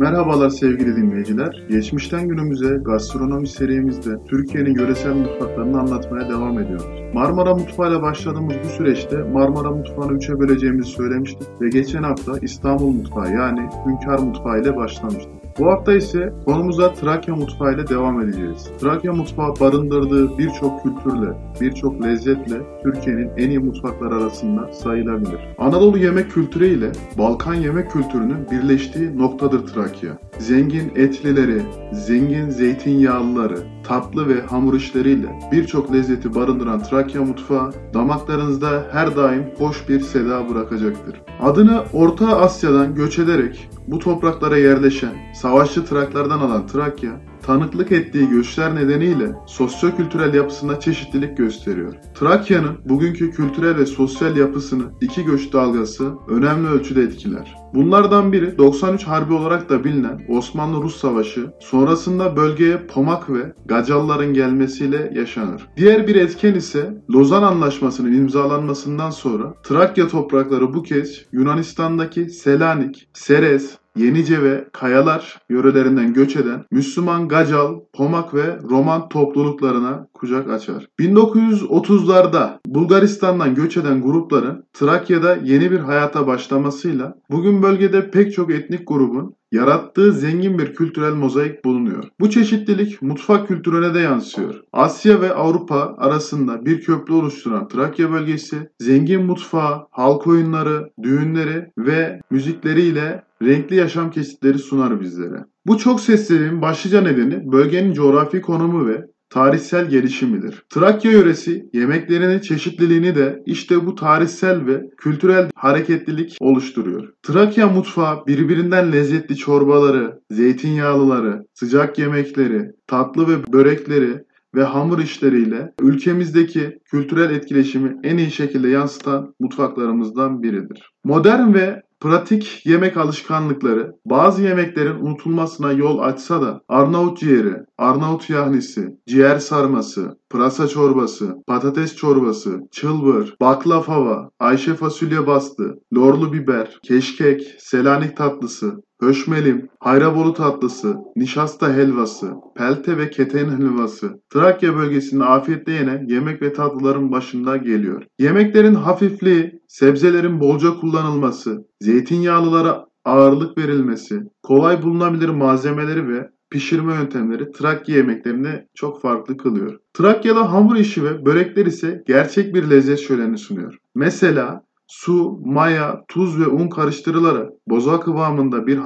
Merhabalar sevgili dinleyiciler. Geçmişten günümüze gastronomi serimizde Türkiye'nin yöresel mutfaklarını anlatmaya devam ediyoruz. Marmara mutfağıyla başladığımız bu süreçte Marmara mutfağını üçe böleceğimizi söylemiştik ve geçen hafta İstanbul mutfağı yani Hünkar mutfağı ile başlamıştık. Bu hafta ise konumuza Trakya mutfağı ile devam edeceğiz. Trakya mutfağı barındırdığı birçok kültürle, birçok lezzetle Türkiye'nin en iyi mutfaklar arasında sayılabilir. Anadolu yemek kültürü ile Balkan yemek kültürünün birleştiği noktadır Trakya. Zengin etlileri, zengin zeytinyağlıları, tatlı ve hamur işleriyle birçok lezzeti barındıran Trakya mutfağı damaklarınızda her daim hoş bir seda bırakacaktır. Adını Orta Asya'dan göç ederek bu topraklara yerleşen, savaşçı Traklardan alan Trakya, tanıklık ettiği göçler nedeniyle sosyo-kültürel yapısında çeşitlilik gösteriyor. Trakya'nın bugünkü kültürel ve sosyal yapısını iki göç dalgası önemli ölçüde etkiler. Bunlardan biri 93 Harbi olarak da bilinen Osmanlı-Rus Savaşı, sonrasında bölgeye Pomak ve Gacalların gelmesiyle yaşanır. Diğer bir etken ise Lozan Anlaşması'nın imzalanmasından sonra Trakya toprakları bu kez Yunanistan'daki Selanik, Seres, Yenice ve Kayalar yörelerinden göç eden Müslüman Gacal, Pomak ve Roman topluluklarına kucak açar. 1930'larda Bulgaristan'dan göç eden grupların Trakya'da yeni bir hayata başlamasıyla bugün bölgede pek çok etnik grubun yarattığı zengin bir kültürel mozaik bulunuyor. Bu çeşitlilik mutfak kültürüne de yansıyor. Asya ve Avrupa arasında bir köprü oluşturan Trakya bölgesi zengin mutfağı, halk oyunları, düğünleri ve müzikleriyle renkli yaşam kesitleri sunar bizlere. Bu çok sesliliğin başlıca nedeni bölgenin coğrafi konumu ve tarihsel gelişimidir. Trakya yöresi yemeklerinin çeşitliliğini de işte bu tarihsel ve kültürel hareketlilik oluşturuyor. Trakya mutfağı birbirinden lezzetli çorbaları, zeytinyağlıları, sıcak yemekleri, tatlı ve börekleri ve hamur işleriyle ülkemizdeki kültürel etkileşimi en iyi şekilde yansıtan mutfaklarımızdan biridir. Modern ve pratik yemek alışkanlıkları bazı yemeklerin unutulmasına yol açsa da Arnavut ciğeri, Arnavut yahnisi, ciğer sarması, pırasa çorbası, patates çorbası, çılbır, baklava, Ayşe fasulye bastı, lorlu biber, keşkek, selanik tatlısı, höşmelim, hayrabolu tatlısı, nişasta helvası, pelte ve keten helvası, Trakya bölgesinde afiyetle yenen yemek ve tatlıların başında geliyor. Yemeklerin hafifliği, sebzelerin bolca kullanılması, zeytinyağlılara ağırlık verilmesi, kolay bulunabilir malzemeleri ve pişirme yöntemleri Trakya yemeklerini çok farklı kılıyor. Trakya'da hamur işi ve börekler ise gerçek bir lezzet şöleni sunuyor. Mesela su, maya, tuz ve un karıştırılarak boza kıvamında bir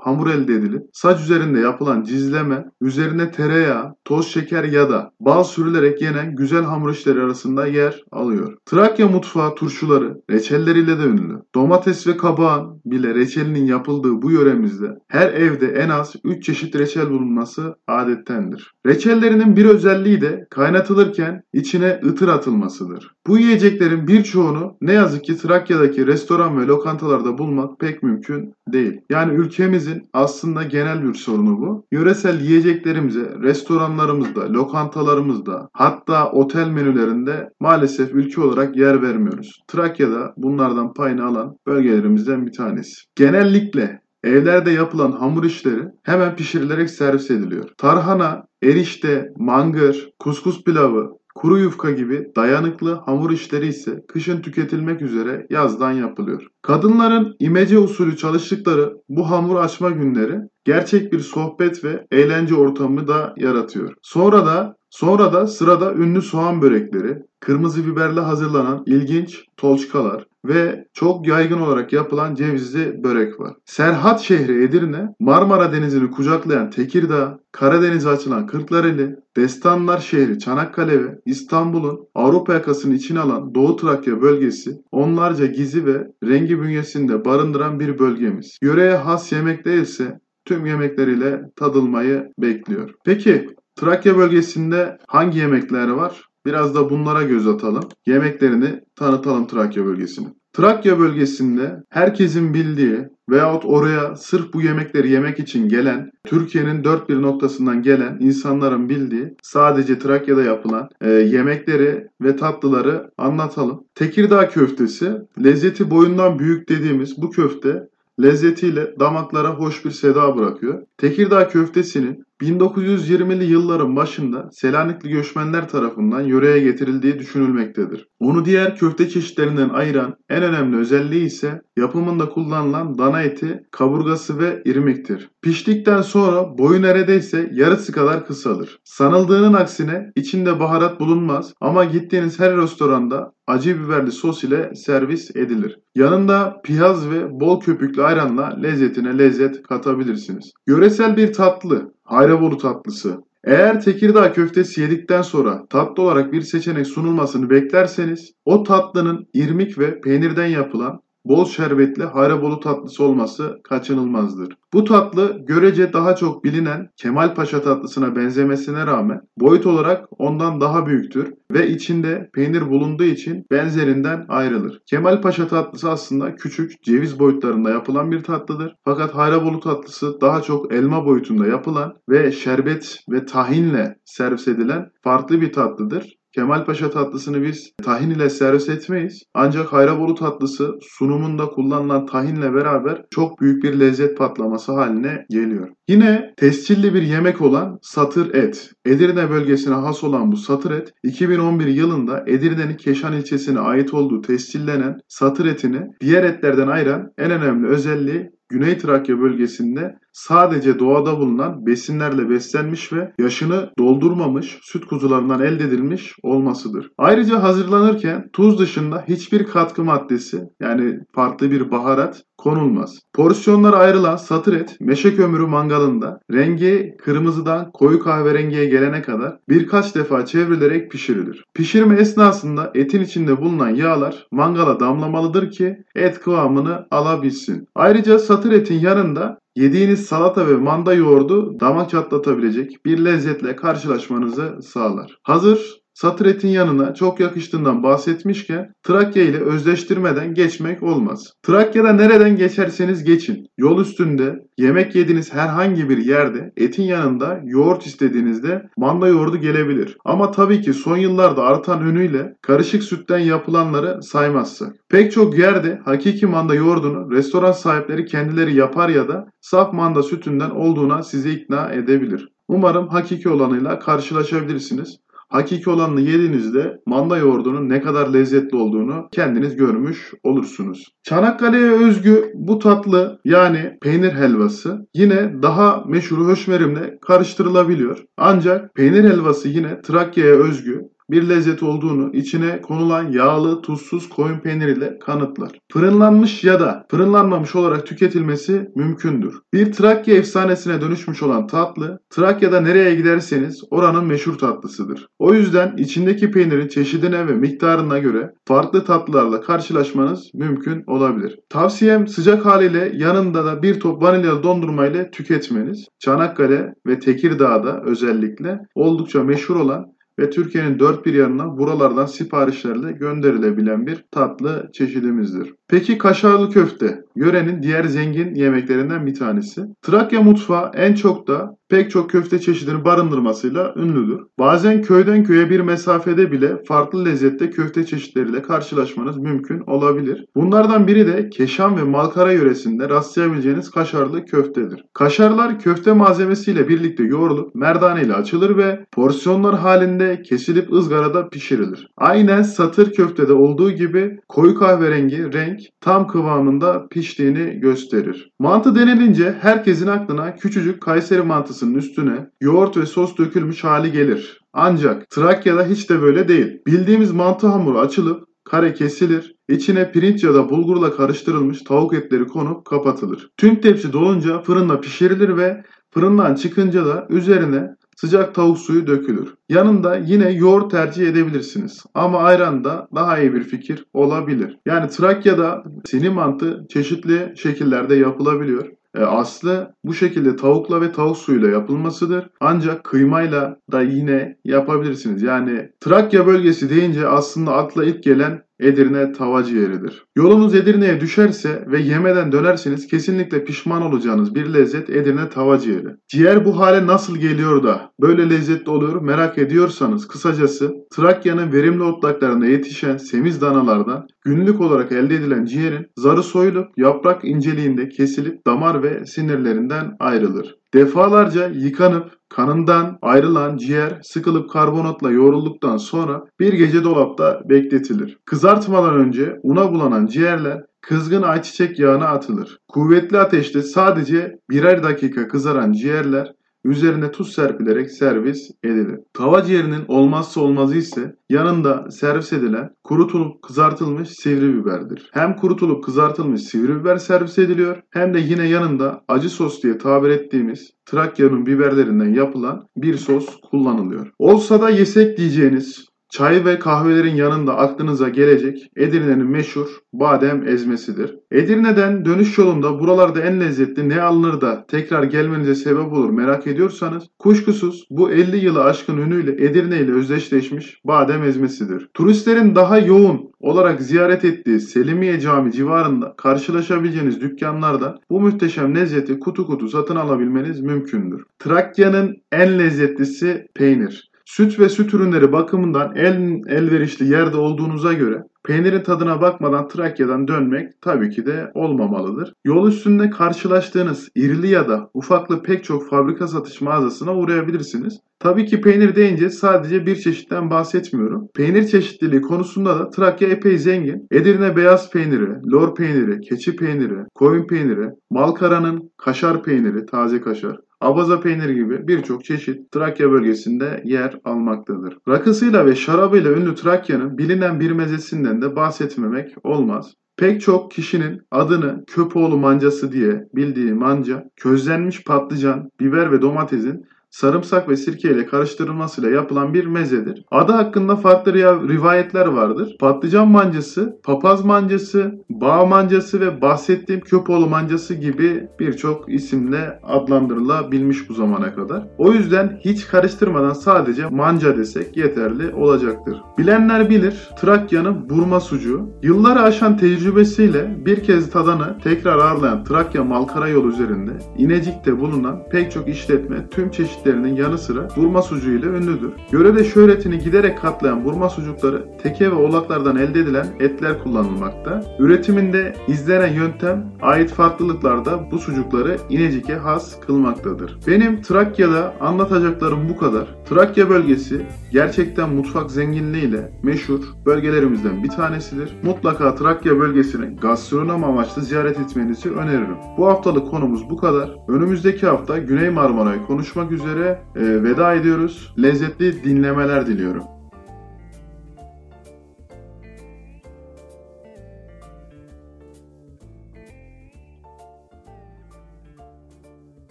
hamur elde edilip saç üzerinde yapılan cizleme, üzerine tereyağı, toz şeker ya da bal sürülerek yenen güzel hamur işleri arasında yer alıyor. Trakya mutfağı turşuları reçelleriyle de ünlü. Domates ve kabağın bile reçelinin yapıldığı bu yöremizde her evde en az 3 çeşit reçel bulunması adettendir. Reçellerinin bir özelliği de kaynatılırken içine ıtır atılmasıdır. Bu yiyeceklerin birçoğunu ne yazık ki Trakya'daki restoran ve lokantalarda bulmak pek mümkün değil. Yani ülkemizin aslında genel bir sorunu bu. Yöresel yiyeceklerimize restoranlarımızda, lokantalarımızda hatta otel menülerinde maalesef ülke olarak yer vermiyoruz. Trakya'da bunlardan payını alan bölgelerimizden bir tanesi. Genellikle Evlerde yapılan hamur işleri hemen pişirilerek servis ediliyor. Tarhana, erişte, mangır, kuskus pilavı, Kuru yufka gibi dayanıklı hamur işleri ise kışın tüketilmek üzere yazdan yapılıyor. Kadınların imece usulü çalıştıkları bu hamur açma günleri gerçek bir sohbet ve eğlence ortamı da yaratıyor. Sonra da sonra da sırada ünlü soğan börekleri, kırmızı biberle hazırlanan ilginç tolçkalar, ve çok yaygın olarak yapılan cevizli börek var. Serhat şehri Edirne, Marmara Denizi'ni kucaklayan Tekirdağ, Karadeniz'e açılan Kırklareli, Destanlar şehri Çanakkale ve İstanbul'un Avrupa yakasını içine alan Doğu Trakya bölgesi onlarca gizi ve rengi bünyesinde barındıran bir bölgemiz. Yöreye has yemek değilse tüm yemekleriyle tadılmayı bekliyor. Peki Trakya bölgesinde hangi yemekler var? Biraz da bunlara göz atalım. Yemeklerini tanıtalım Trakya bölgesini. Trakya bölgesinde herkesin bildiği veyahut oraya sırf bu yemekleri yemek için gelen, Türkiye'nin dört bir noktasından gelen insanların bildiği sadece Trakya'da yapılan e, yemekleri ve tatlıları anlatalım. Tekirdağ köftesi, lezzeti boyundan büyük dediğimiz bu köfte lezzetiyle damaklara hoş bir seda bırakıyor. Tekirdağ köftesinin 1920'li yılların başında Selanikli göçmenler tarafından yöreye getirildiği düşünülmektedir. Onu diğer köfte çeşitlerinden ayıran en önemli özelliği ise yapımında kullanılan dana eti, kaburgası ve irmiktir. Piştikten sonra boyu neredeyse yarısı kadar kısalır. Sanıldığının aksine içinde baharat bulunmaz ama gittiğiniz her restoranda acı biberli sos ile servis edilir. Yanında piyaz ve bol köpüklü ayranla lezzetine lezzet katabilirsiniz. Yöresel bir tatlı, Hayrabolu tatlısı. Eğer Tekirdağ köftesi yedikten sonra tatlı olarak bir seçenek sunulmasını beklerseniz o tatlının irmik ve peynirden yapılan bol şerbetli Hayrabolu tatlısı olması kaçınılmazdır. Bu tatlı görece daha çok bilinen Kemal Paşa tatlısına benzemesine rağmen boyut olarak ondan daha büyüktür ve içinde peynir bulunduğu için benzerinden ayrılır. Kemal Paşa tatlısı aslında küçük ceviz boyutlarında yapılan bir tatlıdır. Fakat Hayrabolu tatlısı daha çok elma boyutunda yapılan ve şerbet ve tahinle servis edilen farklı bir tatlıdır. Kemal Paşa tatlısını biz tahin ile servis etmeyiz. Ancak Hayrabolu tatlısı sunumunda kullanılan tahinle beraber çok büyük bir lezzet patlaması haline geliyor. Yine tescilli bir yemek olan satır et. Edirne bölgesine has olan bu satır et 2011 yılında Edirne'nin Keşan ilçesine ait olduğu tescillenen satır etini diğer etlerden ayıran en önemli özelliği Güney Trakya bölgesinde sadece doğada bulunan besinlerle beslenmiş ve yaşını doldurmamış süt kuzularından elde edilmiş olmasıdır. Ayrıca hazırlanırken tuz dışında hiçbir katkı maddesi yani farklı bir baharat konulmaz. Porsiyonlara ayrılan satır et meşe kömürü mangalında rengi kırmızıdan koyu kahverengiye gelene kadar birkaç defa çevrilerek pişirilir. Pişirme esnasında etin içinde bulunan yağlar mangala damlamalıdır ki et kıvamını alabilsin. Ayrıca satır etin yanında Yediğiniz salata ve manda yoğurdu damak çatlatabilecek bir lezzetle karşılaşmanızı sağlar. Hazır Satır etin yanına çok yakıştığından bahsetmişken Trakya ile özleştirmeden geçmek olmaz. Trakya'da nereden geçerseniz geçin. Yol üstünde yemek yediğiniz herhangi bir yerde etin yanında yoğurt istediğinizde manda yoğurdu gelebilir. Ama tabii ki son yıllarda artan ünüyle karışık sütten yapılanları saymazsak. Pek çok yerde hakiki manda yoğurdunu restoran sahipleri kendileri yapar ya da saf manda sütünden olduğuna sizi ikna edebilir. Umarım hakiki olanıyla karşılaşabilirsiniz hakiki olanını yediğinizde manda yoğurdunun ne kadar lezzetli olduğunu kendiniz görmüş olursunuz. Çanakkale'ye özgü bu tatlı yani peynir helvası yine daha meşhur höşmerimle karıştırılabiliyor. Ancak peynir helvası yine Trakya'ya özgü bir lezzet olduğunu içine konulan yağlı, tuzsuz koyun peyniriyle kanıtlar. Fırınlanmış ya da fırınlanmamış olarak tüketilmesi mümkündür. Bir Trakya efsanesine dönüşmüş olan tatlı, Trakya'da nereye giderseniz oranın meşhur tatlısıdır. O yüzden içindeki peynirin çeşidine ve miktarına göre farklı tatlılarla karşılaşmanız mümkün olabilir. Tavsiyem sıcak haliyle yanında da bir top vanilyalı dondurma ile tüketmeniz. Çanakkale ve Tekirdağ'da özellikle oldukça meşhur olan ve Türkiye'nin dört bir yanına buralardan siparişlerle gönderilebilen bir tatlı çeşidimizdir. Peki kaşarlı köfte, yörenin diğer zengin yemeklerinden bir tanesi. Trakya mutfağı en çok da pek çok köfte çeşidini barındırmasıyla ünlüdür. Bazen köyden köye bir mesafede bile farklı lezzette köfte çeşitleriyle karşılaşmanız mümkün olabilir. Bunlardan biri de Keşan ve Malkara yöresinde rastlayabileceğiniz kaşarlı köftedir. Kaşarlar köfte malzemesiyle birlikte yoğrulup merdane ile açılır ve porsiyonlar halinde kesilip ızgarada pişirilir. Aynen satır köftede olduğu gibi koyu kahverengi renk tam kıvamında piştiğini gösterir. Mantı denilince herkesin aklına küçücük Kayseri mantısının üstüne yoğurt ve sos dökülmüş hali gelir. Ancak Trakya'da hiç de böyle değil. Bildiğimiz mantı hamuru açılıp kare kesilir, içine pirinç ya da bulgurla karıştırılmış tavuk etleri konup kapatılır. Tüm tepsi dolunca fırında pişirilir ve fırından çıkınca da üzerine sıcak tavuk suyu dökülür. Yanında yine yoğurt tercih edebilirsiniz. Ama ayran da daha iyi bir fikir olabilir. Yani Trakya'da sini mantı çeşitli şekillerde yapılabiliyor. E, aslı bu şekilde tavukla ve tavuk suyuyla yapılmasıdır. Ancak kıymayla da yine yapabilirsiniz. Yani Trakya bölgesi deyince aslında akla ilk gelen Edirne tava ciğeridir. Yolunuz Edirne'ye düşerse ve yemeden dönerseniz kesinlikle pişman olacağınız bir lezzet Edirne tava ciğeri. Ciğer bu hale nasıl geliyor da böyle lezzetli oluyor merak ediyorsanız kısacası Trakya'nın verimli otlaklarında yetişen semiz danalardan günlük olarak elde edilen ciğerin zarı soyulup yaprak inceliğinde kesilip damar ve sinirlerinden ayrılır. Defalarca yıkanıp kanından ayrılan ciğer sıkılıp karbonatla yoğrulduktan sonra bir gece dolapta bekletilir. Kızartmadan önce una bulanan ciğerler kızgın ayçiçek yağına atılır. Kuvvetli ateşte sadece birer dakika kızaran ciğerler üzerine tuz serpilerek servis edilir. Tava ciğerinin olmazsa olmazı ise yanında servis edilen kurutulup kızartılmış sivri biberdir. Hem kurutulup kızartılmış sivri biber servis ediliyor hem de yine yanında acı sos diye tabir ettiğimiz Trakya'nın biberlerinden yapılan bir sos kullanılıyor. Olsa da yesek diyeceğiniz Çay ve kahvelerin yanında aklınıza gelecek Edirne'nin meşhur badem ezmesidir. Edirne'den dönüş yolunda buralarda en lezzetli ne alınır da tekrar gelmenize sebep olur merak ediyorsanız kuşkusuz bu 50 yılı aşkın ünüyle Edirne ile özdeşleşmiş badem ezmesidir. Turistlerin daha yoğun olarak ziyaret ettiği Selimiye Cami civarında karşılaşabileceğiniz dükkanlarda bu muhteşem lezzeti kutu kutu satın alabilmeniz mümkündür. Trakya'nın en lezzetlisi peynir. Süt ve süt ürünleri bakımından en elverişli yerde olduğunuza göre peynirin tadına bakmadan Trakya'dan dönmek tabii ki de olmamalıdır. Yol üstünde karşılaştığınız irili ya da ufaklı pek çok fabrika satış mağazasına uğrayabilirsiniz. Tabii ki peynir deyince sadece bir çeşitten bahsetmiyorum. Peynir çeşitliliği konusunda da Trakya epey zengin. Edirne beyaz peyniri, lor peyniri, keçi peyniri, koyun peyniri, Malkara'nın kaşar peyniri, taze kaşar, Abaza peyniri gibi birçok çeşit Trakya bölgesinde yer almaktadır. Rakısıyla ve şarabıyla ünlü Trakya'nın bilinen bir mezesinden de bahsetmemek olmaz. Pek çok kişinin adını Köpoğlu mancası diye bildiği manca, közlenmiş patlıcan, biber ve domatesin sarımsak ve sirke ile karıştırılmasıyla yapılan bir mezedir. Adı hakkında farklı rivayetler vardır. Patlıcan mancası, papaz mancası, bağ mancası ve bahsettiğim köpoğlu mancası gibi birçok isimle adlandırılabilmiş bu zamana kadar. O yüzden hiç karıştırmadan sadece manca desek yeterli olacaktır. Bilenler bilir Trakya'nın burma sucuğu. Yılları aşan tecrübesiyle bir kez tadanı tekrar ağırlayan Trakya Malkara yolu üzerinde İnecik'te bulunan pek çok işletme tüm çeşitli çeşitlerinin yanı sıra burma sucuğu ile ünlüdür. Yörede şöhretini giderek katlayan burma sucukları teke ve oğlaklardan elde edilen etler kullanılmakta. Üretiminde izlenen yöntem ait farklılıklar da bu sucukları İnecik'e has kılmaktadır. Benim Trakya'da anlatacaklarım bu kadar. Trakya bölgesi gerçekten mutfak zenginliğiyle meşhur bölgelerimizden bir tanesidir. Mutlaka Trakya bölgesini gastronom amaçlı ziyaret etmenizi öneririm. Bu haftalık konumuz bu kadar. Önümüzdeki hafta Güney Marmara'yı konuşmak üzere üzere e, veda ediyoruz. Lezzetli dinlemeler diliyorum.